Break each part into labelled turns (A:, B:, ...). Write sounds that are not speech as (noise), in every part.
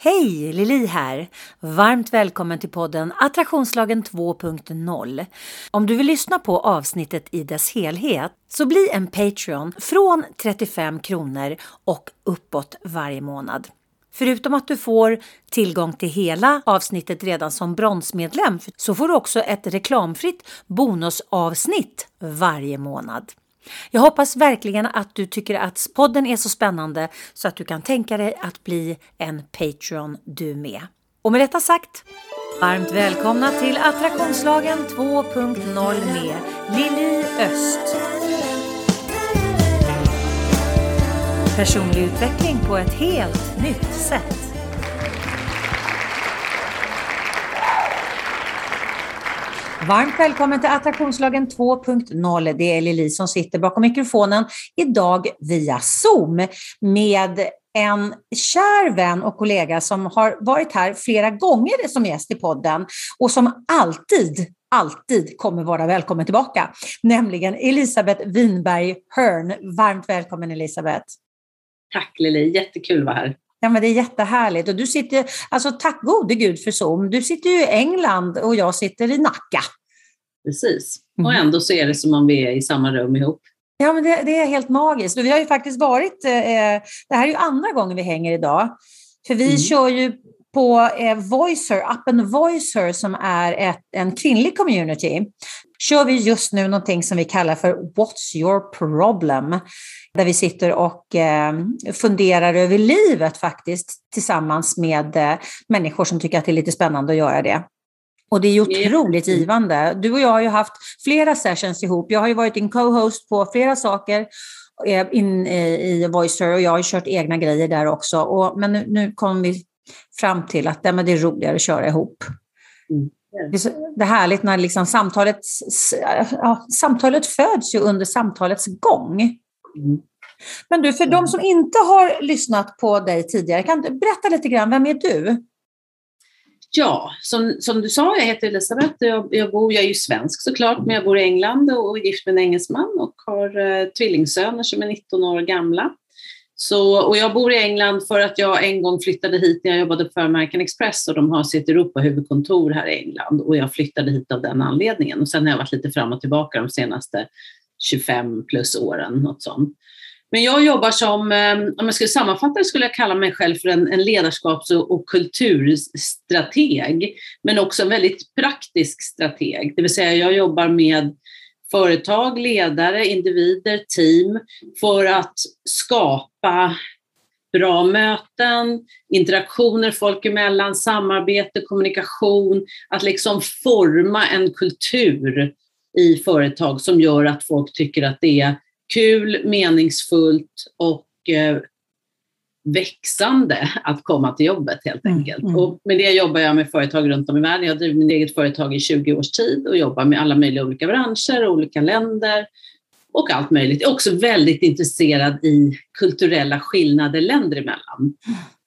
A: Hej! Lili här. Varmt välkommen till podden Attraktionslagen 2.0. Om du vill lyssna på avsnittet i dess helhet så bli en Patreon från 35 kronor och uppåt varje månad. Förutom att du får tillgång till hela avsnittet redan som bronsmedlem så får du också ett reklamfritt bonusavsnitt varje månad. Jag hoppas verkligen att du tycker att podden är så spännande så att du kan tänka dig att bli en Patreon du med. Och med detta sagt, varmt välkomna till Attraktionslagen 2.0 med Lili Öst. Personlig utveckling på ett helt nytt sätt. Varmt välkommen till Attraktionslagen 2.0. Det är Lili som sitter bakom mikrofonen idag via Zoom med en kär vän och kollega som har varit här flera gånger som gäst i podden och som alltid alltid kommer vara välkommen tillbaka, nämligen Elisabeth Winberg Hörn. Varmt välkommen Elisabeth!
B: Tack Lili, jättekul att vara här.
A: Ja, men det är jättehärligt. Och du sitter, alltså tack gode gud för Zoom. Du sitter ju i England och jag sitter i Nacka.
B: Precis. Och mm. ändå så är det som om vi är i samma rum ihop.
A: Ja, men det, det är helt magiskt. Och vi har ju faktiskt varit, eh, det här är ju andra gången vi hänger idag. För vi mm. kör ju på eh, Voicer, appen Voicer som är ett, en kvinnlig community, kör vi just nu någonting som vi kallar för What's your problem? Där vi sitter och eh, funderar över livet faktiskt tillsammans med eh, människor som tycker att det är lite spännande att göra det. Och det är otroligt givande. Du och jag har ju haft flera sessions ihop. Jag har ju varit en co-host på flera saker eh, in i Voicer och jag har kört egna grejer där också. Och, men nu, nu kom vi fram till att det är roligare att köra ihop. Mm. Det är, så, det är härligt när liksom samtalet, ja, samtalet föds ju under samtalets gång. Mm. Men du, för de som inte har lyssnat på dig tidigare, kan du berätta lite grann, vem är du?
B: Ja, som, som du sa, jag heter Elisabeth. Jag, jag, bor, jag är ju svensk såklart, men jag bor i England och är gift med en engelsman och har eh, tvillingsöner som är 19 år gamla. Så, och jag bor i England för att jag en gång flyttade hit när jag jobbade på American Express och de har sitt Europa-huvudkontor här i England och jag flyttade hit av den anledningen. Och sen har jag varit lite fram och tillbaka de senaste 25 plus åren, något sånt. Men jag jobbar som, eh, om jag skulle sammanfatta det skulle jag kalla mig själv för en, en ledarskaps och kulturstrateg, men också en väldigt praktisk strateg. Det vill säga jag jobbar med företag, ledare, individer, team för att skapa bra möten, interaktioner folk emellan, samarbete, kommunikation, att liksom forma en kultur i företag som gör att folk tycker att det är kul, meningsfullt och eh, växande att komma till jobbet helt mm, enkelt. Mm. Och med det jobbar jag med företag runt om i världen. Jag har drivit mitt eget företag i 20 års tid och jobbar med alla möjliga olika branscher, olika länder och allt möjligt. Jag är också väldigt intresserad i kulturella skillnader länder emellan.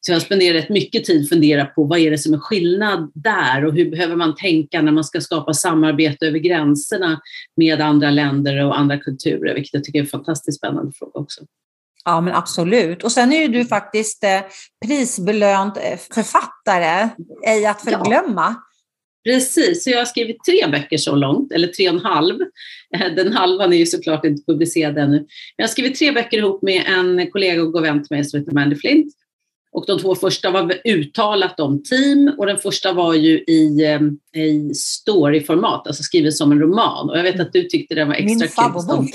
B: Så jag spenderar rätt mycket tid att fundera på vad är det som är skillnad där och hur behöver man tänka när man ska skapa samarbete över gränserna med andra länder och andra kulturer, vilket jag tycker är en fantastiskt spännande fråga också.
A: Ja, men absolut. Och sen är ju du faktiskt eh, prisbelönt eh, författare, ej att förglömma. Ja.
B: Precis, så jag har skrivit tre böcker så långt, eller tre och en halv. Eh, den halvan är ju såklart inte publicerad ännu. Men jag har skrivit tre böcker ihop med en kollega och god vän till mig som heter Mandy Flint. Och de två första var uttalat om team och den första var ju i, eh, i storyformat, alltså skriven som en roman. Och jag vet att du tyckte den var extra kul som,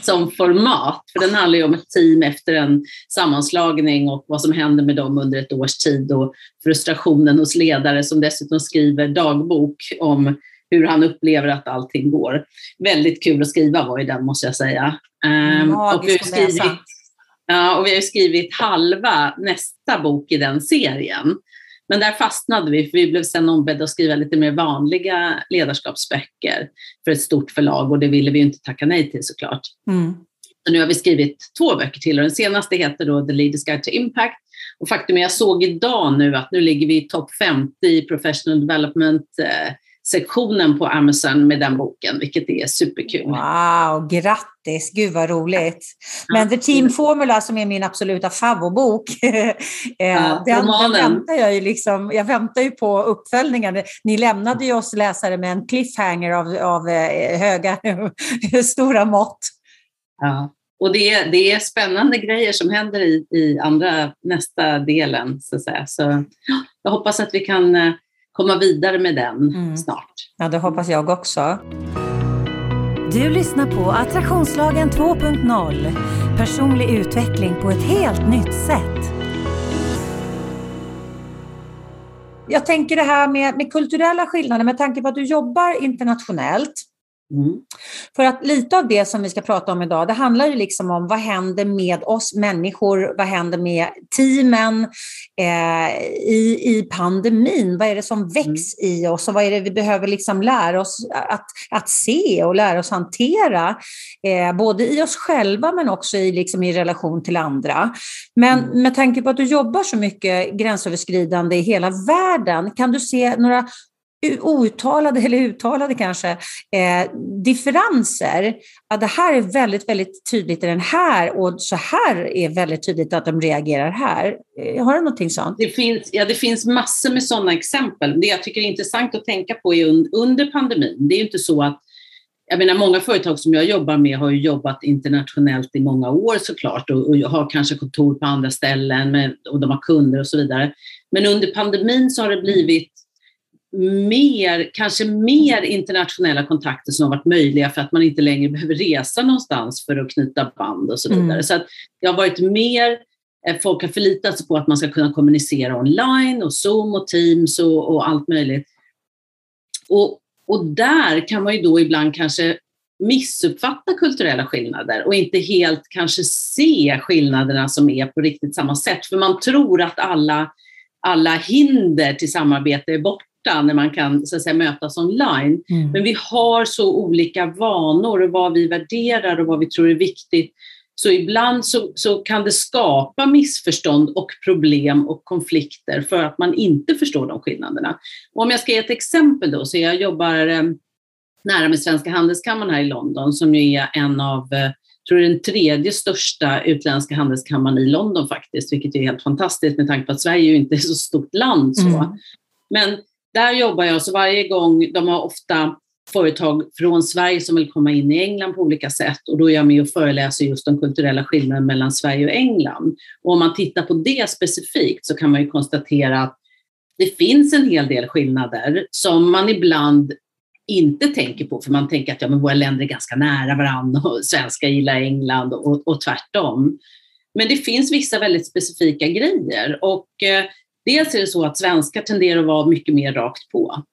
B: som format, för den handlar ju om ett team efter en sammanslagning och vad som händer med dem under ett års tid och frustrationen hos ledare som dessutom skriver dagbok om hur han upplever att allting går. Väldigt kul att skriva var ju den måste jag säga.
A: Um, och vi har skrivit
B: Ja, och vi har skrivit halva nästa bok i den serien. Men där fastnade vi, för vi blev sen ombedda att skriva lite mer vanliga ledarskapsböcker för ett stort förlag och det ville vi inte tacka nej till såklart. Mm. Så nu har vi skrivit två böcker till och den senaste heter då The Leaders Guide to Impact. Och faktum är, jag såg idag nu att nu ligger vi i topp 50 i professional development eh, sektionen på Amazon med den boken, vilket är superkul.
A: Wow, grattis! Gud vad roligt. Men The Team Formula som är min absoluta favoritbok, (laughs) eh, ja, den, den, väntar jag ju liksom, jag väntar ju på uppföljningen. Ni lämnade ju oss läsare med en cliffhanger av, av eh, höga, (laughs) stora mått.
B: Ja. Och det är, det är spännande grejer som händer i, i andra, nästa delen. Så, att säga. så jag hoppas att vi kan eh, komma vidare med den mm. snart.
A: Ja, det hoppas jag också. Du lyssnar på Attraktionslagen 2.0. Personlig utveckling på ett helt nytt sätt. Jag tänker det här med, med kulturella skillnader med tanke på att du jobbar internationellt. Mm. För att lite av det som vi ska prata om idag, det handlar ju liksom om vad händer med oss människor, vad händer med teamen eh, i, i pandemin? Vad är det som mm. väcks mm. i oss och vad är det vi behöver liksom lära oss att, att se och lära oss hantera? Eh, både i oss själva men också i, liksom i relation till andra. Men mm. med tanke på att du jobbar så mycket gränsöverskridande i hela världen, kan du se några outtalade eller uttalade kanske, eh, differenser. Att det här är väldigt, väldigt tydligt i den här och så här är väldigt tydligt att de reagerar här. Eh, har du någonting sånt?
B: Det finns, ja, det finns massor med sådana exempel. Det jag tycker är intressant att tänka på är under pandemin. Det är ju inte så att jag menar, många företag som jag jobbar med har jobbat internationellt i många år såklart och, och har kanske kontor på andra ställen med, och de har kunder och så vidare. Men under pandemin så har det blivit mer, kanske mer internationella kontakter som har varit möjliga för att man inte längre behöver resa någonstans för att knyta band och så vidare. Mm. Så att det har varit mer, eh, folk har förlitat sig på att man ska kunna kommunicera online och Zoom och Teams och, och allt möjligt. Och, och där kan man ju då ibland kanske missuppfatta kulturella skillnader och inte helt kanske se skillnaderna som är på riktigt samma sätt. För man tror att alla, alla hinder till samarbete är borta borta när man kan så att säga, mötas online. Mm. Men vi har så olika vanor och vad vi värderar och vad vi tror är viktigt. Så ibland så, så kan det skapa missförstånd och problem och konflikter för att man inte förstår de skillnaderna. Och om jag ska ge ett exempel då, så jag jobbar eh, nära med Svenska Handelskammaren här i London som ju är en av eh, tror den tredje största utländska handelskammaren i London faktiskt, vilket är helt fantastiskt med tanke på att Sverige ju inte är så stort land. Så. Mm. Men där jobbar jag, så varje gång, de har ofta företag från Sverige som vill komma in i England på olika sätt och då är jag med och föreläser just de kulturella skillnaderna mellan Sverige och England. Och om man tittar på det specifikt så kan man ju konstatera att det finns en hel del skillnader som man ibland inte tänker på, för man tänker att ja, men våra länder är ganska nära varandra och svenskar gillar England och, och tvärtom. Men det finns vissa väldigt specifika grejer och eh, Dels är det så att svenskar tenderar att vara mycket mer rakt på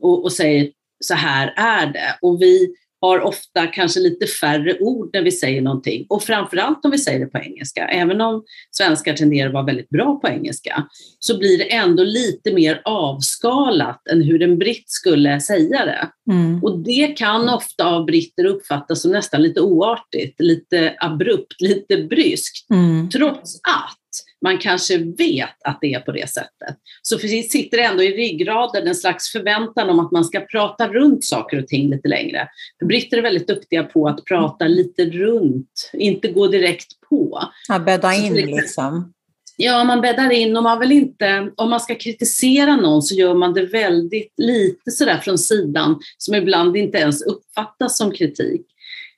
B: och, och säger så här är det. Och vi har ofta kanske lite färre ord när vi säger någonting och framförallt om vi säger det på engelska. Även om svenskar tenderar att vara väldigt bra på engelska så blir det ändå lite mer avskalat än hur en britt skulle säga det. Mm. Och det kan ofta av britter uppfattas som nästan lite oartigt, lite abrupt, lite bryskt. Mm. Trots att man kanske vet att det är på det sättet. Så sitter det ändå i ryggraden en slags förväntan om att man ska prata runt saker och ting lite längre. För britter är väldigt duktiga på att prata lite runt, inte gå direkt på.
A: Ja, bädda in liksom.
B: Ja, man bäddar in och man vill inte, om man ska kritisera någon så gör man det väldigt lite sådär från sidan som ibland inte ens uppfattas som kritik.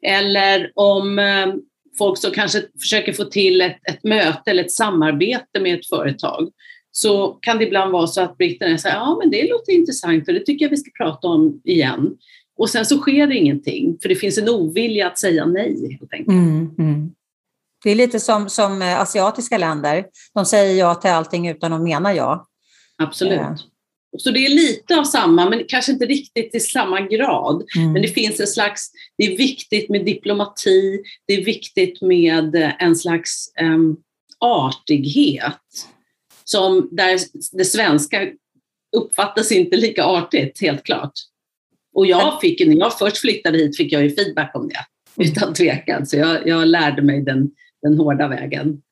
B: Eller om eh, folk som kanske försöker få till ett, ett möte eller ett samarbete med ett företag så kan det ibland vara så att britterna säger ja men det låter intressant och det tycker jag vi ska prata om igen. Och sen så sker det ingenting för det finns en ovilja att säga nej helt enkelt. Mm, mm.
A: Det är lite som, som eh, asiatiska länder. De säger ja till allting utan att mena ja.
B: Absolut. Eh, så det är lite av samma, men kanske inte riktigt i samma grad. Mm. Men det finns en slags, det är viktigt med diplomati, det är viktigt med en slags um, artighet. Som där det svenska uppfattas inte lika artigt, helt klart. Och jag fick, när jag först flyttade hit fick jag ju feedback om det, utan tvekan. Så jag, jag lärde mig den, den hårda vägen.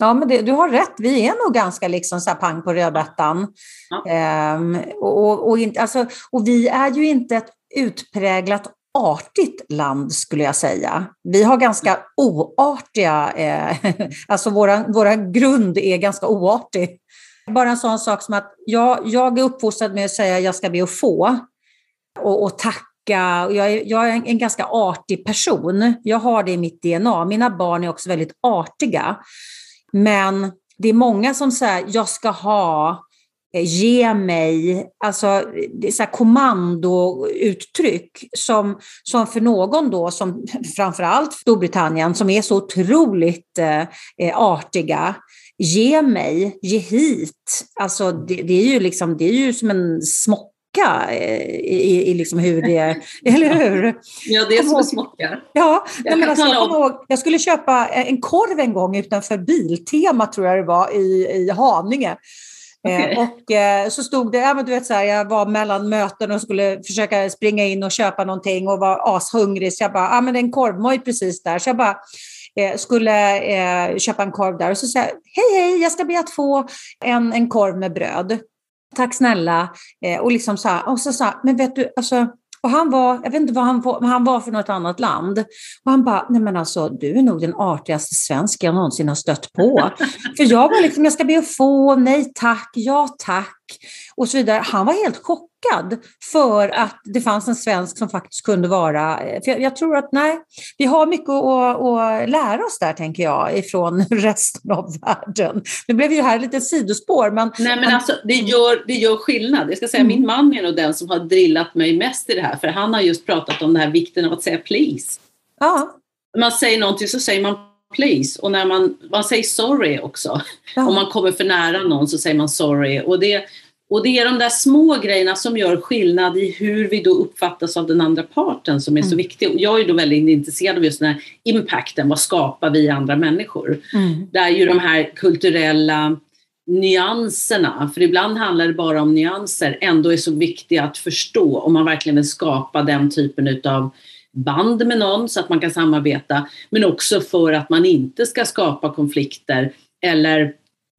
A: Ja, men det, du har rätt. Vi är nog ganska liksom så pang på rödbetan. Ja. Ehm, och, och, och, alltså, och vi är ju inte ett utpräglat artigt land skulle jag säga. Vi har ganska oartiga, eh, (laughs) alltså våra grund är ganska oartig. Bara en sån sak som att jag, jag är uppfostrad med att säga jag ska be att få och, och tacka. Jag är, jag är en, en, ganska artig person. Jag har det i mitt DNA. Mina barn är också väldigt artiga. Men det är många som säger jag ska ha, eh, ge mig, alltså det är så kommandouttryck som, som för någon då, som (laughs) framförallt Storbritannien, som är så otroligt eh, eh, artiga, ge mig, ge hit. Alltså det, det, är ju liksom, det är ju som en smocka eh, i, i liksom hur det är, (laughs) eller hur?
B: Ja, det är som en smocka.
A: Ja, jag, men alltså, jag, ihåg, jag skulle köpa en korv en gång utanför Biltema, tror jag det var, i, i Haninge. Okay. Eh, och eh, så stod det, ja, men du vet, så här, jag var mellan möten och skulle försöka springa in och köpa någonting och var ashungrig. Så jag bara, ja men en korvmoj precis där. Så jag bara, eh, skulle eh, köpa en korv där och så sa jag, hej hej, jag ska be att få en, en korv med bröd. Tack snälla. Eh, och, liksom så och så sa men vet du, alltså, och han var, jag vet inte vad han, var, han var för något annat land. Och han bara, nej men alltså du är nog den artigaste svensk jag någonsin har stött på. (laughs) för jag var liksom, jag ska be att få, nej tack, ja tack och så vidare. Han var helt chockad för att det fanns en svensk som faktiskt kunde vara... För jag, jag tror att nej, vi har mycket att, att, lära oss där, tänker jag, ifrån (laughs) resten av världen. Nu blev ju här lite sidospår, men...
B: Nej, men alltså, det, gör, det gör skillnad. Jag ska säga, mm. min man är nog den som har drillat mig mest i det här, för han har just pratat om den här vikten av att säga please.
A: Ja.
B: Man säger någonting så säger man please och när man, man säger sorry också. Ja. Om man kommer för nära någon så säger man sorry. Och det, och det är de där små grejerna som gör skillnad i hur vi då uppfattas av den andra parten som är mm. så viktig. Och jag är då väldigt intresserad av just den här impacten, vad skapar vi andra människor? Mm. Där ju de här kulturella nyanserna, för ibland handlar det bara om nyanser, ändå är så viktiga att förstå om man verkligen vill skapa den typen av band med någon så att man kan samarbeta, men också för att man inte ska skapa konflikter eller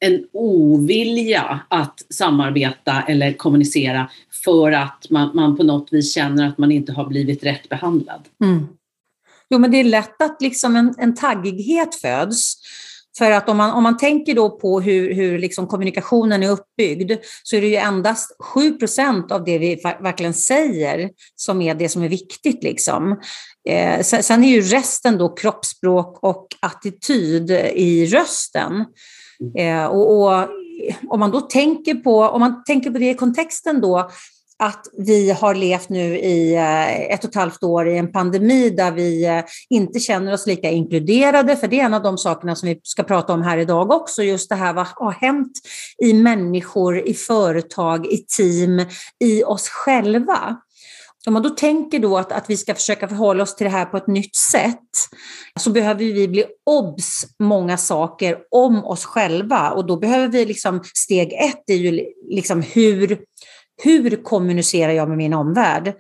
B: en ovilja att samarbeta eller kommunicera för att man, man på något vis känner att man inte har blivit rätt behandlad.
A: Mm. Jo, men det är lätt att liksom en, en taggighet föds. För att om man, om man tänker då på hur, hur liksom kommunikationen är uppbyggd så är det ju endast 7% av det vi verkligen säger som är det som är viktigt. Liksom. Eh, sen är ju resten då kroppsspråk och attityd i rösten. Eh, och, och, om man då tänker på, om man tänker på det i kontexten då, att vi har levt nu i eh, ett och ett halvt år i en pandemi där vi eh, inte känner oss lika inkluderade, för det är en av de sakerna som vi ska prata om här idag också, just det här vad har hänt i människor, i företag, i team, i oss själva. Om man då tänker då att, att vi ska försöka förhålla oss till det här på ett nytt sätt så behöver vi bli obs många saker om oss själva och då behöver vi liksom, steg ett är ju liksom hur, hur kommunicerar jag med min omvärld?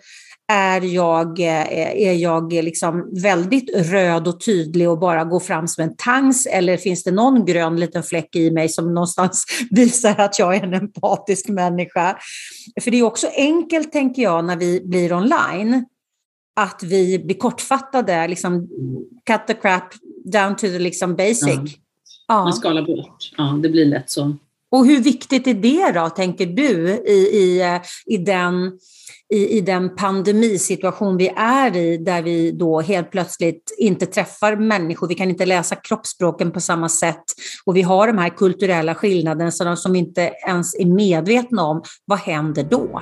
A: Är jag, eh, är jag liksom väldigt röd och tydlig och bara går fram som en tangs eller finns det någon grön liten fläck i mig som någonstans (laughs) visar att jag är en empatisk människa? För det är också enkelt, tänker jag, när vi blir online, att vi blir kortfattade, liksom cut the crap down to the liksom basic. Ja.
B: Ja. Man skalar bort, ja det blir lätt så.
A: Och hur viktigt är det då, tänker du, i, i, eh, i den i, i den pandemisituation vi är i, där vi då helt plötsligt inte träffar människor, vi kan inte läsa kroppsspråken på samma sätt och vi har de här kulturella skillnaderna som vi inte ens är medvetna om, vad händer då?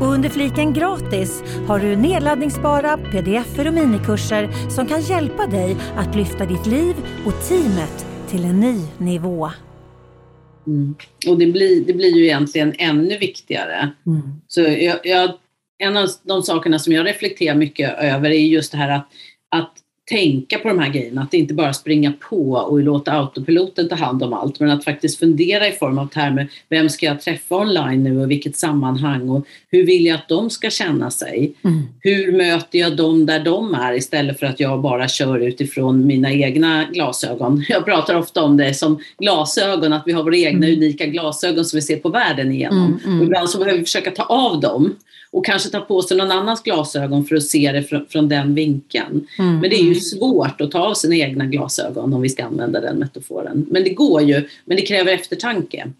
C: Och under fliken gratis har du nedladdningsbara pdf och minikurser som kan hjälpa dig att lyfta ditt liv och teamet till en ny nivå.
B: Mm. Och det blir, det blir ju egentligen ännu viktigare. Mm. Så jag, jag, en av de sakerna som jag reflekterar mycket över är just det här att, att tänka på de här grejerna, att inte bara springa på och låta autopiloten ta hand om allt, men att faktiskt fundera i form av termer, vem ska jag träffa online nu och vilket sammanhang och hur vill jag att de ska känna sig? Mm. Hur möter jag dem där de är istället för att jag bara kör utifrån mina egna glasögon? Jag pratar ofta om det som glasögon, att vi har våra egna mm. unika glasögon som vi ser på världen igenom. Mm, mm. ibland så behöver vi försöka ta av dem och kanske ta på sig någon annans glasögon för att se det från, från den vinkeln. Mm. Men det är ju svårt att ta av sina egna glasögon om vi ska använda den metaforen. Men det går ju, men det kräver eftertanke.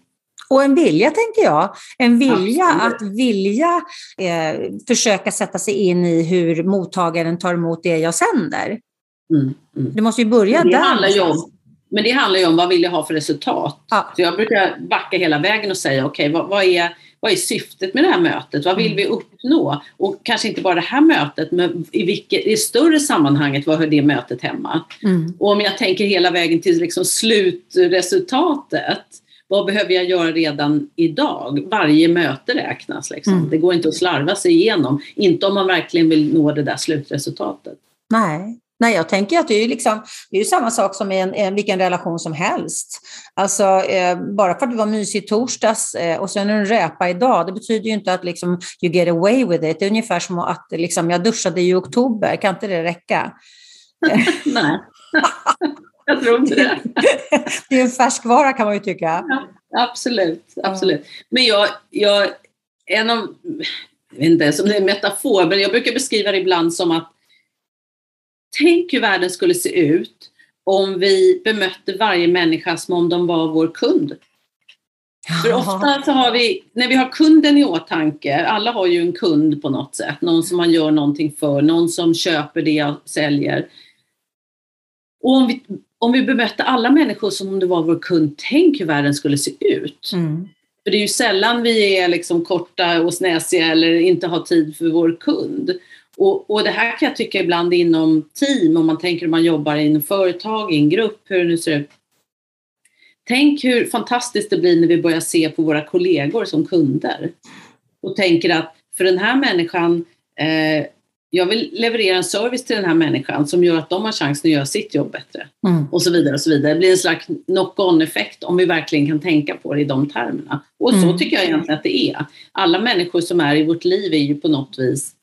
A: Och en vilja, tänker jag. En vilja Absolut. att vilja eh, försöka sätta sig in i hur mottagaren tar emot det jag sänder. Mm, mm. Det måste ju börja
B: det
A: där.
B: Handlar ju om, men det handlar ju om vad vill jag ha för resultat. Ja. Så jag brukar backa hela vägen och säga, okej, okay, vad, vad, är vad är syftet med det här mötet? Vad vill mm. vi uppnå? Och kanske inte bara det här mötet, men i, vilket, i större sammanhanget, vad hör det mötet hemma? Mm. Och om jag tänker hela vägen till liksom slutresultatet, vad behöver jag göra redan idag? Varje möte räknas. Liksom. Mm. Det går inte att slarva sig igenom, inte om man verkligen vill nå det där slutresultatet.
A: Nej, Nej, jag tänker att det är, liksom, det är samma sak som i en, en, vilken relation som helst. Alltså, eh, bara för att du var mysig i torsdags eh, och sen är du räpa idag, det betyder ju inte att liksom, you get away with it. Det är ungefär som att liksom, jag duschade i oktober, kan inte det räcka? (laughs)
B: Nej, (laughs) jag tror inte det. (laughs)
A: det är en färskvara kan man ju tycka.
B: Ja, absolut, absolut. Men jag, jag en av, jag vet inte, som en metafor, men jag brukar beskriva det ibland som att Tänk hur världen skulle se ut om vi bemötte varje människa som om de var vår kund. För ofta så har vi, när vi har kunden i åtanke, alla har ju en kund på något sätt, någon som man gör någonting för, någon som köper det jag säljer. Och om vi, om vi bemötte alla människor som om det var vår kund, tänk hur världen skulle se ut. Mm. För det är ju sällan vi är liksom korta och snäsiga eller inte har tid för vår kund. Och, och, det här kan jag tycka ibland inom team, om man tänker om man jobbar i en företag, i en grupp, hur det nu ser ut. Tänk hur fantastiskt det blir när vi börjar se på våra kollegor som kunder. Och tänker att för den här människan, eh, jag vill leverera en service till den här människan som gör att de har chansen att göra sitt jobb bättre. Mm. Och så vidare och så vidare. Det blir en slags knock-on effekt om vi verkligen kan tänka på det i de termerna. Och så mm. tycker jag egentligen att det är. Alla människor som är i vårt liv är ju på något vis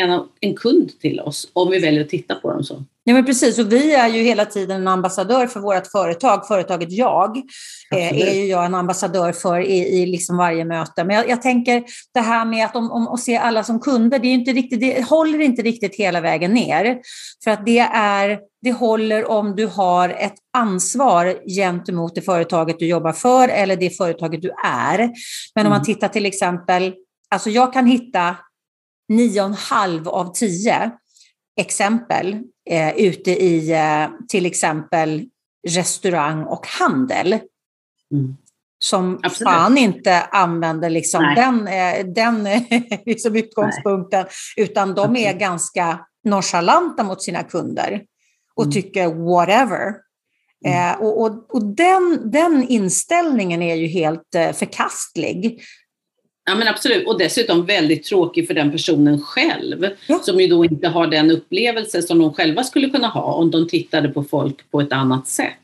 B: en, en kund till oss om vi väljer att titta på dem så.
A: Ja, men precis. Och vi är ju hela tiden en ambassadör för vårt företag. Företaget Jag eh, är ju jag en ambassadör för i, i liksom varje möte. Men jag, jag, tänker det här med att om, om, att se alla som kunder, det, är inte riktigt, det håller inte riktigt hela vägen ner. För att det, är, det håller om du har ett ansvar gentemot det företaget du jobbar för eller det företaget du är. Men om man mm. tittar till exempel, alltså jag kan hitta nio och en halv av tio exempel eh, ute i eh, till exempel restaurang och handel. Mm. Som Absolut. fan inte använder liksom den, eh, den (laughs) liksom utgångspunkten, Nej. utan de Absolut. är ganska nonchalanta mot sina kunder och mm. tycker whatever. Mm. Eh, och, och, och den, den inställningen är ju helt eh, förkastlig.
B: Ja men absolut, och dessutom väldigt tråkig för den personen själv ja. som ju då inte har den upplevelse som de själva skulle kunna ha om de tittade på folk på ett annat sätt.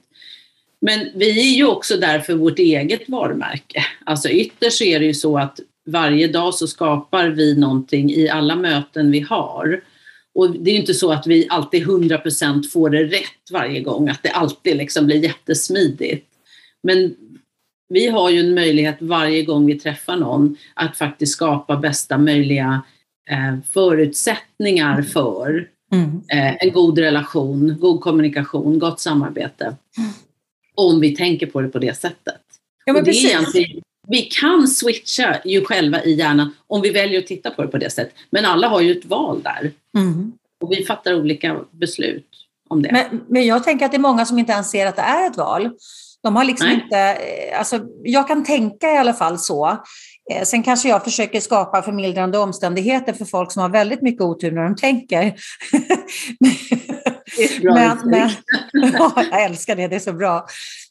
B: Men vi är ju också där för vårt eget varumärke. Alltså ytterst är det ju så att varje dag så skapar vi någonting i alla möten vi har. Och det är ju inte så att vi alltid 100% får det rätt varje gång, att det alltid liksom blir jättesmidigt. Men vi har ju en möjlighet varje gång vi träffar någon att faktiskt skapa bästa möjliga eh, förutsättningar mm. för mm. eh, en god relation, god kommunikation, gott samarbete. Mm. Om vi tänker på det på det sättet. Ja, men det är vi kan switcha ju själva i hjärnan om vi väljer att titta på det på det sättet. Men alla har ju ett val där. Mm. Och vi fattar olika beslut om det.
A: Men, men jag tänker att det är många som inte ens ser att det är ett val. De har liksom Nej. inte, eh, alltså, jag kan tänka i alla fall så. Eh, sen kanske jag försöker skapa förmildrande omständigheter för folk som har väldigt mycket otur när de tänker. (laughs) men, men, (laughs) (laughs) ja, jag älskar det, det är så bra.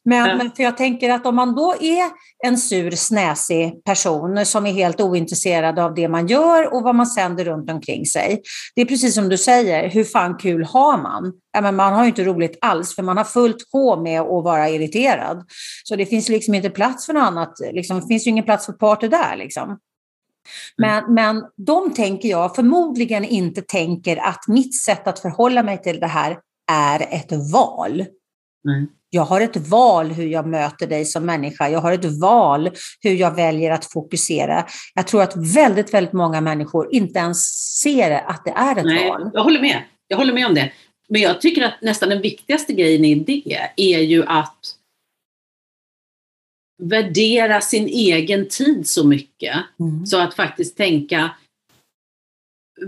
A: Men, ja. men för jag tänker att om man då är en sur, snäsig person som är helt ointresserad av det man gör och vad man sänder runt omkring sig. Det är precis som du säger, hur fan kul har man? Ja, men man har ju inte roligt alls, för man har fullt sjå med att vara irriterad. Så det finns liksom inte plats för något annat. Liksom, det finns ju ingen plats för party där. Liksom. Men, mm. men de tänker jag förmodligen inte tänker att mitt sätt att förhålla mig till det här är ett val. Mm. Jag har ett val hur jag möter dig som människa. Jag har ett val hur jag väljer att fokusera. Jag tror att väldigt, väldigt många människor inte ens ser att det är ett Nej, val.
B: Jag håller med. Jag håller med om det. Men jag tycker att nästan den viktigaste grejen i det är ju att värdera sin egen tid så mycket. Mm. Så att faktiskt tänka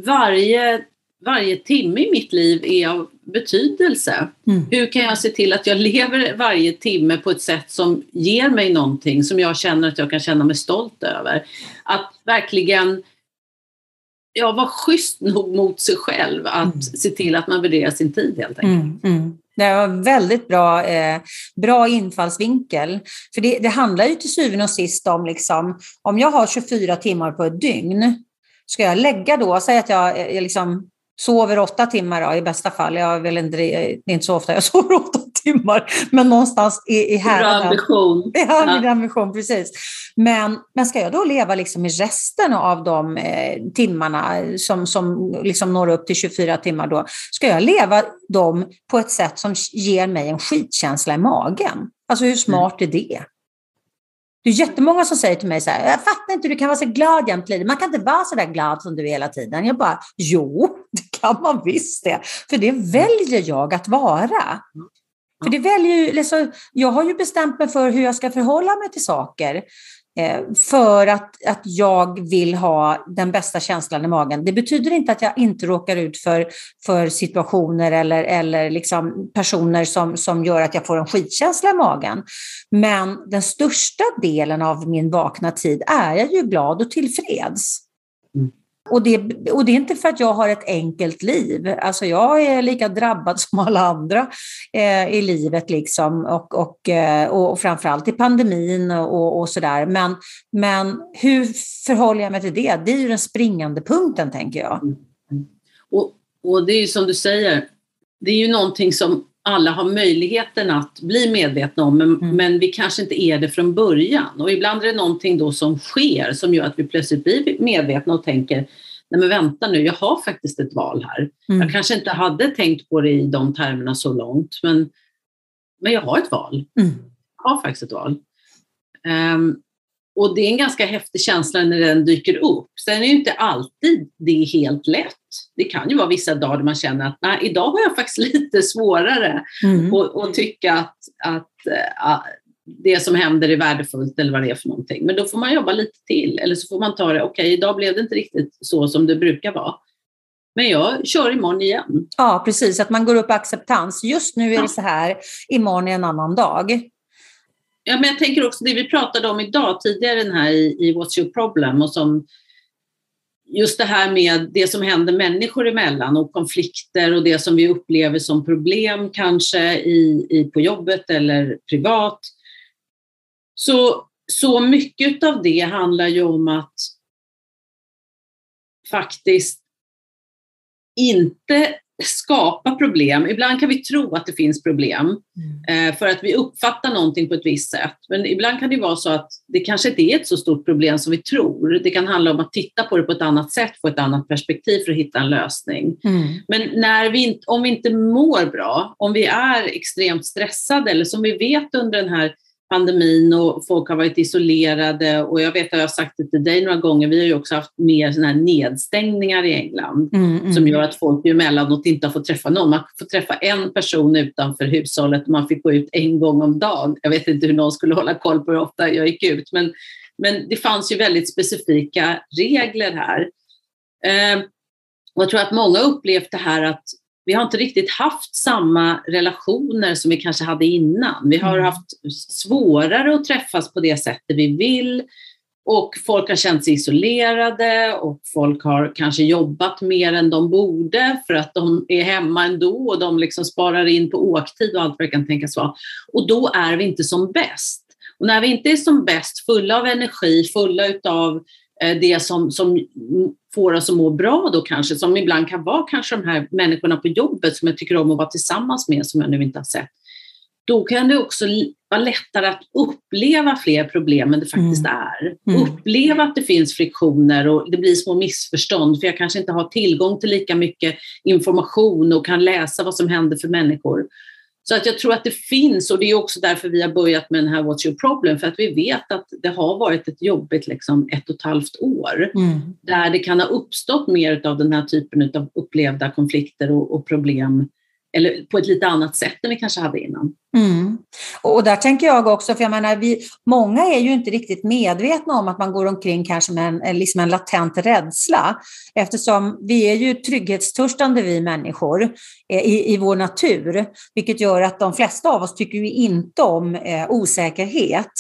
B: varje, varje timme i mitt liv är av betydelse. Mm. Hur kan jag se till att jag lever varje timme på ett sätt som ger mig någonting som jag känner att jag kan känna mig stolt över. Att verkligen ja, vara schysst nog mot sig själv att mm. se till att man värderar sin tid helt enkelt. Mm, mm.
A: Det var väldigt bra, eh, bra infallsvinkel. För det, det, handlar ju till syvende och sist om, liksom, om jag har 24 timmar på ett dygn, ska jag lägga då, säg att jag, eh, jag liksom sover åtta timmar då, i bästa fall. Jag vill inte, det är inte så ofta jag (laughs) sover åtta timmar, men någonstans i, i
B: häraden. Bra ambition.
A: Ja, min ambition, precis. Men, men ska jag då leva liksom i resten av de eh, timmarna som, som liksom når upp till 24 timmar då, ska jag leva dem på ett sätt som ger mig en skitkänsla i magen? Alltså hur smart mm. är det? Det är jättemånga som säger till mig så här, jag fattar inte hur du kan vara så glad jämt Man kan inte vara så där glad som du är hela tiden. Jag bara, jo, (laughs) det kan man visst det. För det väljer jag att vara. För det väljer liksom, jag har ju bestämt mig för hur jag ska förhålla mig till saker. Eh, för att, att jag vill ha den bästa känslan i magen. Det betyder inte att jag inte råkar ut för, för situationer eller, eller liksom personer som, som gör att jag får en skitkänsla i magen. Men den största delen av min vakna tid är jag ju glad och tillfreds. Och det, och det är inte för att jag har ett enkelt liv. Alltså jag är lika drabbad (laughs) som alla andra eh, i livet liksom. Och, och, eh, och framförallt i pandemin och, och sådär. Men, men hur förhåller jag mig till det? Det är ju den springande punkten tänker jag. Mm. mm.
B: Och, och det är ju som du säger, det är ju någonting som alla har möjligheten att bli medvetna om, men, mm. men, vi kanske inte är det från början. Och ibland är det någonting då som sker som gör att vi plötsligt blir medvetna och tänker, nej men vänta nu, jag har faktiskt ett val här. Mm. Jag kanske inte hade tänkt på det i de termerna så långt, men, men jag har ett val. Mm. Jag har faktiskt ett val. Um, och det är en ganska häftig känsla när den dyker upp. Sen är ju inte alltid det helt lätt. Det kan ju vara vissa dagar där man känner att nej, idag har jag faktiskt (laughs) lite svårare mm. att tycka att, att äh, det som händer är värdefullt eller vad det är för någonting. Men då får man jobba lite till eller så får man ta det, okej okay, idag blev det inte riktigt så som det brukar vara. Men jag kör imorgon igen.
A: Ja, precis, att man går upp i acceptans. Just nu är det så här, imorgon är en annan dag.
B: Ja, men jag tänker också det vi pratade om idag tidigare den här i, i What's your problem och som just det här med det som händer människor emellan och konflikter och det som vi upplever som problem kanske i, i, på jobbet eller privat. Så, så mycket av det handlar ju om att faktiskt inte skapa problem. Ibland kan vi tro att det finns problem mm. eh, för att vi uppfattar någonting på ett visst sätt. Men ibland kan det vara så att det kanske inte är ett så stort problem som vi tror. Det kan handla om att titta på det på ett annat sätt, få ett annat perspektiv för att hitta en lösning. Mm. Men när vi, om vi inte mår bra, om vi är extremt stressade eller som vi vet under den här pandemin och folk har varit isolerade och jag vet att jag har sagt det till dig några gånger, vi har ju också haft mer såna här nedstängningar i England mm, mm. som gör att folk emellanåt inte har fått träffa någon. Man får träffa en person utanför hushållet och man fick gå ut en gång om dagen. Jag vet inte hur någon skulle hålla koll på hur ofta jag gick ut, men, men det fanns ju väldigt specifika regler här. Eh, och jag tror att många upplevt det här att vi har inte riktigt haft samma relationer som vi kanske hade innan. Vi har mm. haft svårare att träffas på det sättet vi vill Och folk har känt sig isolerade och folk har kanske jobbat mer än de borde för att de är hemma ändå och de liksom sparar in på åktid och allt vad det kan tänkas vara. Och då är vi inte som bäst. Och när vi inte är som bäst, fulla av energi, fulla av eh, det som, som får oss att må bra då kanske, som ibland kan vara kanske de här människorna på jobbet som jag tycker om att vara tillsammans med, som jag nu inte har sett då kan det också vara lättare att uppleva fler problem än det faktiskt mm. är. Mm. Uppleva att det finns friktioner och det blir små missförstånd för jag kanske inte har tillgång till lika mycket information och kan läsa vad som händer för människor. Så att jag tror att det finns, och det är också därför vi har börjat med den här What's your problem, för att vi vet att det har varit ett jobbigt liksom, ett och ett halvt år, mm. där det kan ha uppstått mer av den här typen av upplevda konflikter och, och problem eller på ett lite annat sätt än vi kanske hade innan.
A: Mm. Och där tänker jag också, för jag menar, vi, många är ju inte riktigt medvetna om att man går omkring kanske med en, liksom en latent rädsla, eftersom vi är ju trygghetstörstande vi människor eh, i, i vår natur, vilket gör att de flesta av oss tycker ju inte om eh, osäkerhet.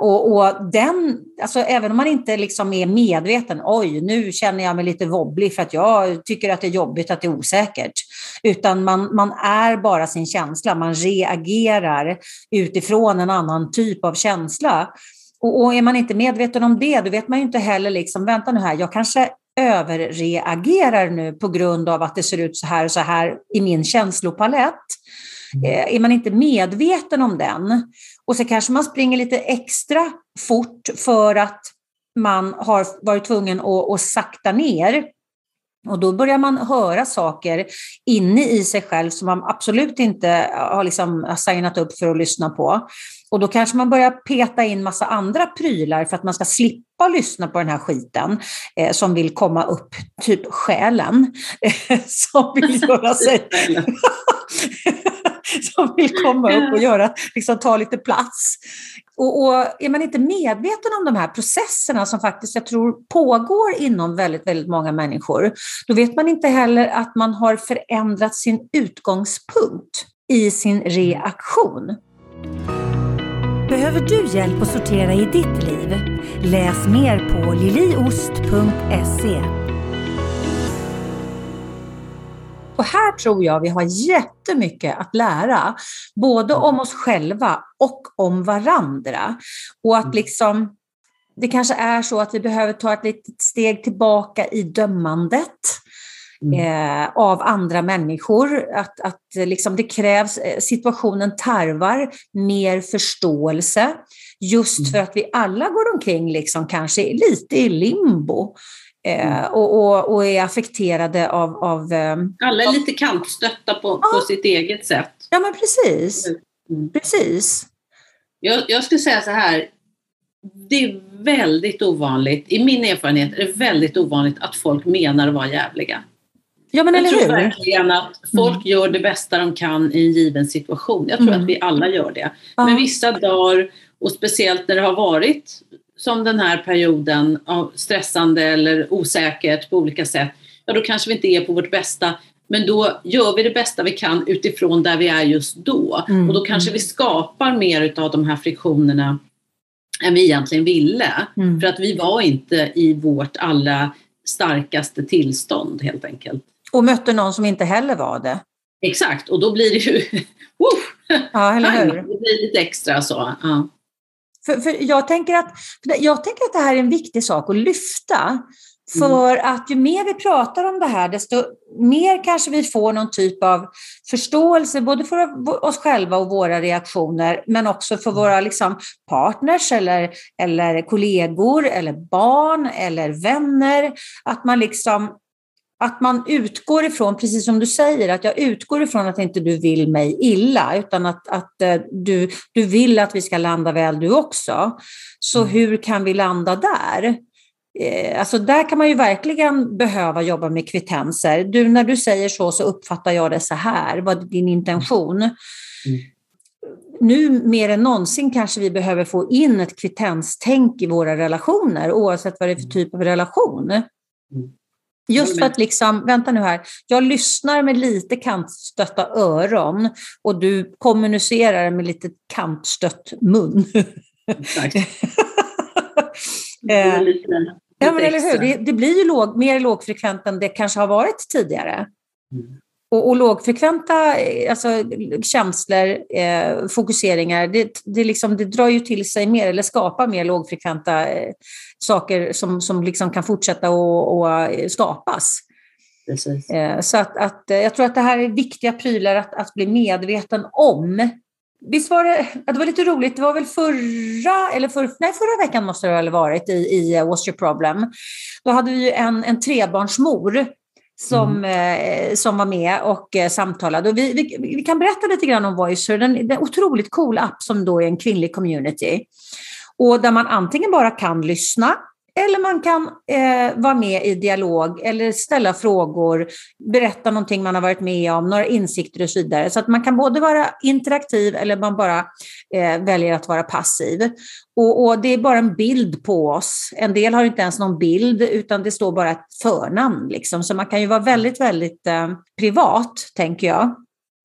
A: Och, och, den, alltså även om man inte liksom är medveten, oj, nu känner jag mig lite wobblig för att jag tycker att det är jobbigt att det är osäkert. Utan man, man är bara sin känsla, man reagerar utifrån en annan typ av känsla. Och, och är man inte medveten om det, då vet man ju inte heller, liksom, vänta nu här, jag kanske överreagerar nu på grund av att det ser ut så här och så här i min känslopalett. Mm. Eh, är man inte medveten om den och så kanske man springer lite extra fort för att man har varit tvungen att, att sakta ner. Och då börjar man höra saker inne i sig själv som man absolut inte har liksom signat upp för att lyssna på. Och då kanske man börjar peta in massa andra prylar för att man ska slippa lyssna på den här skiten eh, som vill komma upp, typ själen, (laughs) som vill göra sig... (laughs) (laughs) som vill komma upp och göra, liksom, ta lite plats. Och, och, är man inte medveten om de här processerna som faktiskt jag tror pågår inom väldigt, väldigt många människor, då vet man inte heller att man har förändrat sin utgångspunkt i sin reaktion.
C: Behöver du hjälp att sortera i ditt liv? Läs mer på liliost.se.
A: Och här tror jag vi har jättemycket att lära, både om oss själva och om varandra. Och att mm. liksom, det kanske är så att vi behöver ta ett litet steg tillbaka i dömandet. Mm. Eh, av andra människor. Att, att liksom det krävs, eh, situationen tarvar mer förståelse. Just mm. för att vi alla går omkring liksom kanske lite i limbo. Eh, mm. och, och, och, är affekterade av... av
B: eh, Alla är lite kantstötta på, ja. på sitt eget sätt.
A: Ja, men precis. Mm. Precis.
B: Jag, jag skulle säga så här. Det är väldigt ovanligt, i min erfarenhet är det väldigt ovanligt att folk menar att vara jävliga.
A: Ja, men
B: jag
A: tror hur?
B: verkligen att folk mm. gör det bästa de kan i en given situation. Jag tror mm. att vi alla gör det. Ja. Men vissa dagar, och speciellt när det har varit som den här perioden av stressande eller osäkert på olika sätt, ja då kanske vi inte är på vårt bästa. Men då gör vi det bästa vi kan utifrån där vi är just då. Mm. Och då kanske vi skapar mer av de här friktionerna än vi egentligen ville. Mm. För att vi var inte i vårt allra starkaste tillstånd helt enkelt.
A: Och mötte någon som inte heller var det.
B: Exakt, och då blir det ju... (laughs)
A: ja, eller hur?
B: Det blir lite extra så. Ja.
A: För, för jag, tänker att, jag tänker att det här är en viktig sak att lyfta. För mm. att ju mer vi pratar om det här, desto mer kanske vi får någon typ av förståelse, både för oss själva och våra reaktioner, men också för våra liksom, partners eller, eller kollegor eller barn eller vänner. Att man liksom att man utgår ifrån, precis som du säger, att jag utgår ifrån att inte du vill mig illa, utan att, att eh, du, du vill att vi ska landa väl du också. Så mm. hur kan vi landa där? Eh, alltså där kan man ju verkligen behöva jobba med kvittenser. Du, när du säger så så uppfattar jag det så här, vad är din intention? Mm. Nu mer än någonsin kanske vi behöver få in ett kvittenstänk i våra relationer, oavsett vad det är för typ av relation. Mm. Just för att liksom, vänta nu här, jag lyssnar med lite kantstötta öron och du kommunicerar med lite kantstött mun. (laughs) Eh, ja, men eller hur? Det, det, blir ju låg, mer lågfrekvent än det kanske har varit tidigare. Mm. Och, och lågfrekventa eh, alltså, känslor, eh, fokuseringar, det, det, liksom, det drar ju till sig mer eller skapar mer lågfrekventa eh, saker som, som liksom kan fortsätta att skapas. Eh, så att, att, eh, jag tror att det här är viktiga prylar att, att bli medveten om. Visst var det, det var lite roligt, det var väl förra, eller för, nej, förra veckan måste det väl ha varit i, i What's Your Problem. Då hade vi en, en trebarnsmor som, mm. eh, som var med och eh, samtalade. Och vi, vi, vi, kan berätta lite grann om Voicer, den, den otroligt cool app som då är en kvinnlig community. Och där man antingen bara kan lyssna eller man kan eh, vara med i dialog eller ställa frågor, berätta någonting man har varit med om, några insikter och så vidare. Så att man kan både vara interaktiv eller man bara eh, väljer att vara passiv. Och, och, det är bara en bild på oss. En del har inte ens någon bild utan det står bara ett förnamn. Liksom. Så man kan ju vara väldigt, väldigt eh, privat, tänker jag.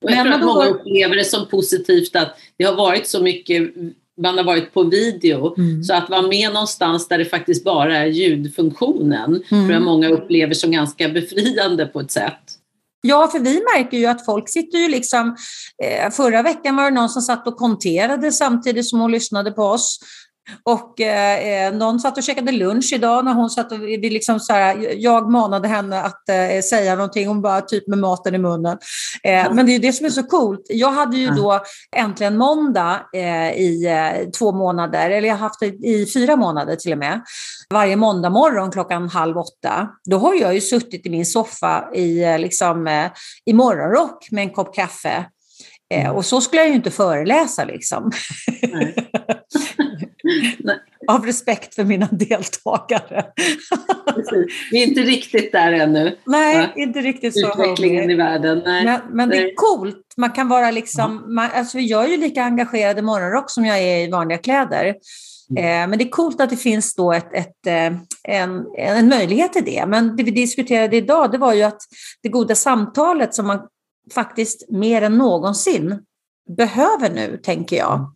B: Och jag tror att många upplever det som positivt att det har varit så mycket man har varit på video. Mm. Så att vara med någonstans där det faktiskt bara är ljudfunktionen mm. tror jag många upplever som ganska befriande på ett sätt.
A: Ja, för vi märker ju att folk sitter ju liksom... Eh, förra veckan var det någon som satt och konterade samtidigt som hon lyssnade på oss. Och eh, eh, någon satt och käkade lunch idag när hon satt och vi liksom så här, jag manade henne att eh, säga någonting, hon bara typ med maten i munnen. Eh, mm. Men det är det som är så coolt. Jag hade ju då äntligen måndag eh, i eh, två månader, eller jag har haft det i fyra månader till och med. Varje måndag morgon klockan halv åtta, då har jag ju suttit i min soffa i, liksom, i morgonrock med en kopp kaffe. Mm. Och så skulle jag ju inte föreläsa liksom. (laughs) Av respekt för mina deltagare.
B: Vi är inte riktigt där ännu.
A: Nej, ja. inte riktigt så.
B: Utvecklingen i världen. Nej.
A: Men, men det är coolt. Man kan vara liksom, man, alltså jag är ju lika engagerad i morgonrock som jag är i vanliga kläder. Mm. Eh, men det är coolt att det finns då ett, ett, eh, en, en möjlighet till det. Men det vi diskuterade idag det var ju att det goda samtalet som man faktiskt mer än någonsin behöver nu, tänker jag. Mm.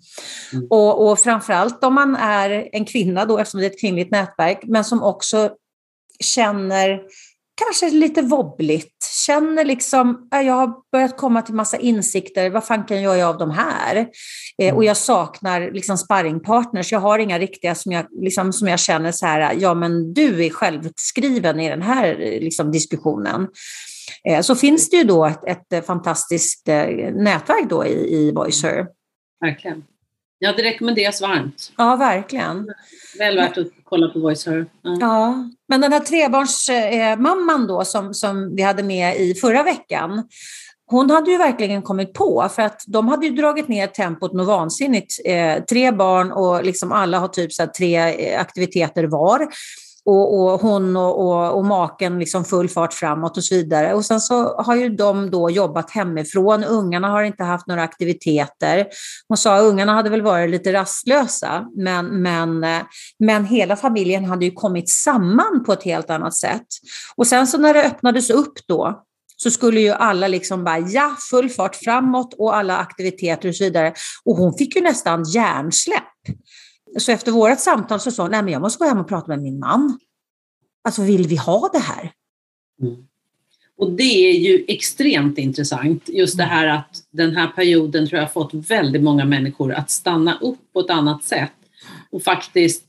A: mm. Och, och framförallt om man är en kvinna, då, eftersom det är ett kvinnligt nätverk, men som också känner kanske lite wobbligt, känner liksom, jag har börjat komma till massa insikter, vad fan kan jag göra av de här? Eh, och mm. jag saknar liksom sparringpartners, jag har inga riktiga som jag, liksom, som jag känner så här, ja men du är självskriven i den här liksom, diskussionen. Eh, så finns det ju då ett, ett eh, fantastiskt eh, nätverk då i, i Voicer.
B: Verkligen. Ja, det rekommenderas varmt.
A: Ja, verkligen.
B: Väl värt att kolla på Voicer.
A: Ja. ja. men den här trebarnsmamman då som, som vi hade med i förra veckan, hon hade ju verkligen kommit på, för att de hade ju dragit ner tempot något vansinnigt. Eh, tre barn och liksom alla har typ så tre aktiviteter var och, och hon och, och, och, maken liksom full fart framåt och så vidare. Och sen så har ju de då jobbat hemifrån. Ungarna har inte haft några aktiviteter. Hon sa att ungarna hade väl varit lite rastlösa, men, men, men hela familjen hade ju kommit samman på ett helt annat sätt. Och sen så när det öppnades upp då, så skulle ju alla liksom bara, ja, full fart framåt och alla aktiviteter och så vidare. Och hon fick ju nästan hjärnsläpp. Så efter vårt samtal så sa hon, nej men jag måste gå hem och prata med min man. Alltså vill vi ha det här?
B: Mm. Och det är ju extremt intressant, just det här att den här perioden tror jag har fått väldigt många människor att stanna upp på ett annat sätt och faktiskt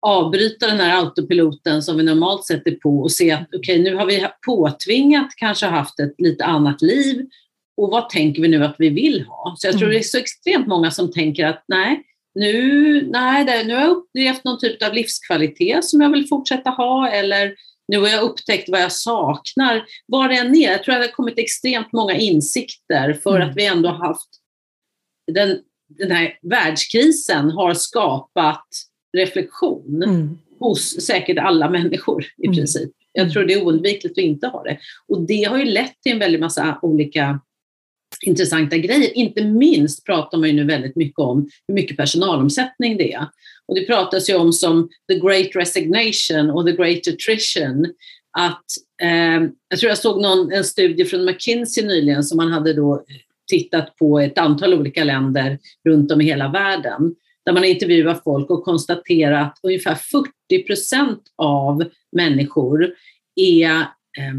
B: avbryta den här autopiloten som vi normalt sätter på och se att okej, okay, nu har vi påtvingat kanske haft ett lite annat liv och vad tänker vi nu att vi vill ha? Så jag tror mm. det är så extremt många som tänker att nej, nu, nej, det, nu har jag upplevt någon typ av livskvalitet som jag vill fortsätta ha eller nu har jag upptäckt vad jag saknar. Var det än är, jag tror att det har kommit extremt många insikter för mm. att vi ändå har haft den, den här världskrisen har skapat reflektion mm. hos säkert alla människor i mm. princip. Jag tror det är oundvikligt att inte ha det. Och det har ju lett till en väldig massa olika intressanta grejer. Inte minst pratar man ju nu väldigt mycket om hur mycket personalomsättning det är. Och det pratas ju om som the great resignation och the great attrition. Att, eh, jag tror jag såg någon, en studie från McKinsey nyligen som man hade då tittat på ett antal olika länder runt om i hela världen. där man intervjuar intervjuat folk och konstaterat att ungefär 40 procent av människor är eh,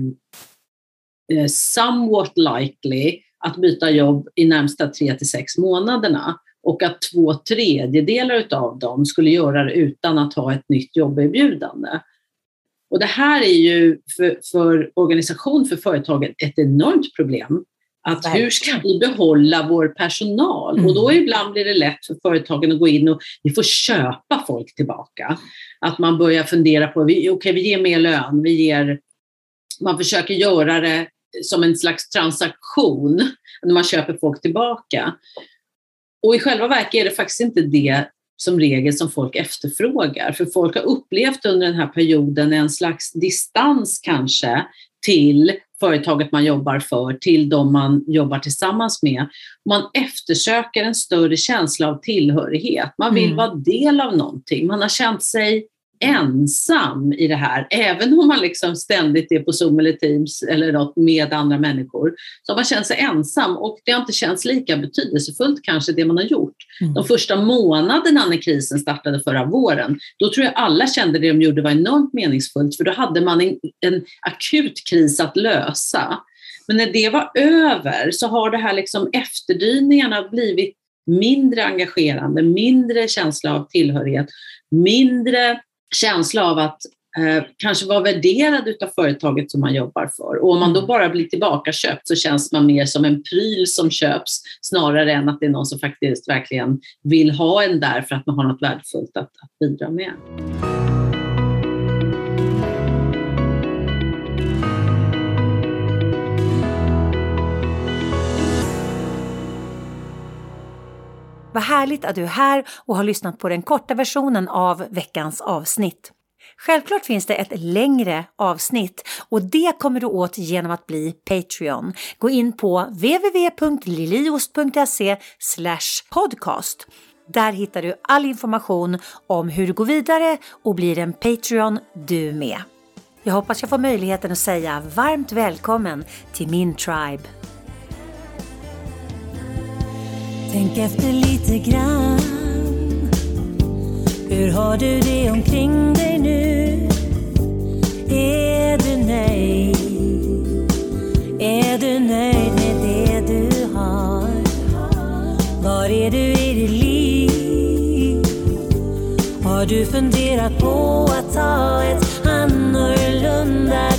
B: eh somewhat likely att byta jobb i närmsta tre till sex månaderna och att två tredjedelar av dem skulle göra det utan att ha ett nytt jobberbjudande. Och det här är ju för, för organisation, för företaget, ett enormt problem. Att hur ska vi behålla vår personal? Mm. Och då ibland blir det lätt för företagen att gå in och vi får köpa folk tillbaka. Att man börjar fundera på, okej okay, vi ger mer lön, vi ger, man försöker göra det som en slags transaktion när man köper folk tillbaka. Och i själva verket är det faktiskt inte det som regel som folk efterfrågar. För folk har upplevt under den här perioden en slags distans kanske till företaget man jobbar för, till de man jobbar tillsammans med. Man eftersöker en större känsla av tillhörighet. Man vill mm. vara del av någonting. Man har känt sig ensam i det här, även om man liksom ständigt är på Zoom eller Teams eller något med andra människor, så har man känt sig ensam och det har inte känts lika betydelsefullt kanske det man har gjort. Mm. De första månaderna när krisen startade förra våren, då tror jag alla kände det de gjorde var enormt meningsfullt, för då hade man en, en akut kris att lösa. Men när det var över så har det här liksom efterdyningarna blivit mindre engagerande, mindre känsla av tillhörighet, mindre känsla av att eh, kanske vara värderad utav företaget som man jobbar för. Och om man då mm. bara blir tillbakaköpt så känns man mer som en pryl som köps snarare än att det är någon som faktiskt verkligen vill ha en där för att man har något värdefullt att, att bidra med.
C: Vad härligt att du är här och har lyssnat på den korta versionen av veckans avsnitt. Självklart finns det ett längre avsnitt och det kommer du åt genom att bli Patreon. Gå in på www.liliost.se podcast. Där hittar du all information om hur du går vidare och blir en Patreon du med. Jag hoppas jag får möjligheten att säga varmt välkommen till min tribe. Tänk efter lite grann. Hur har du det omkring dig nu? Är du nöjd? Är du nöjd med det du har? Var är du i ditt liv? Har du funderat på att ta ett annorlunda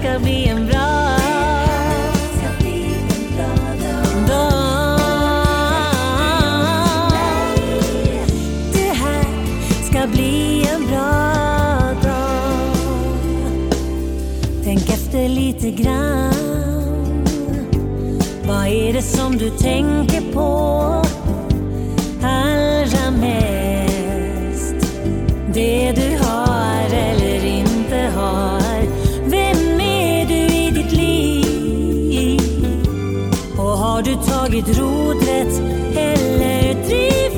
C: ska bli en bra lite grann. Vad är det som du tänker på? eller driver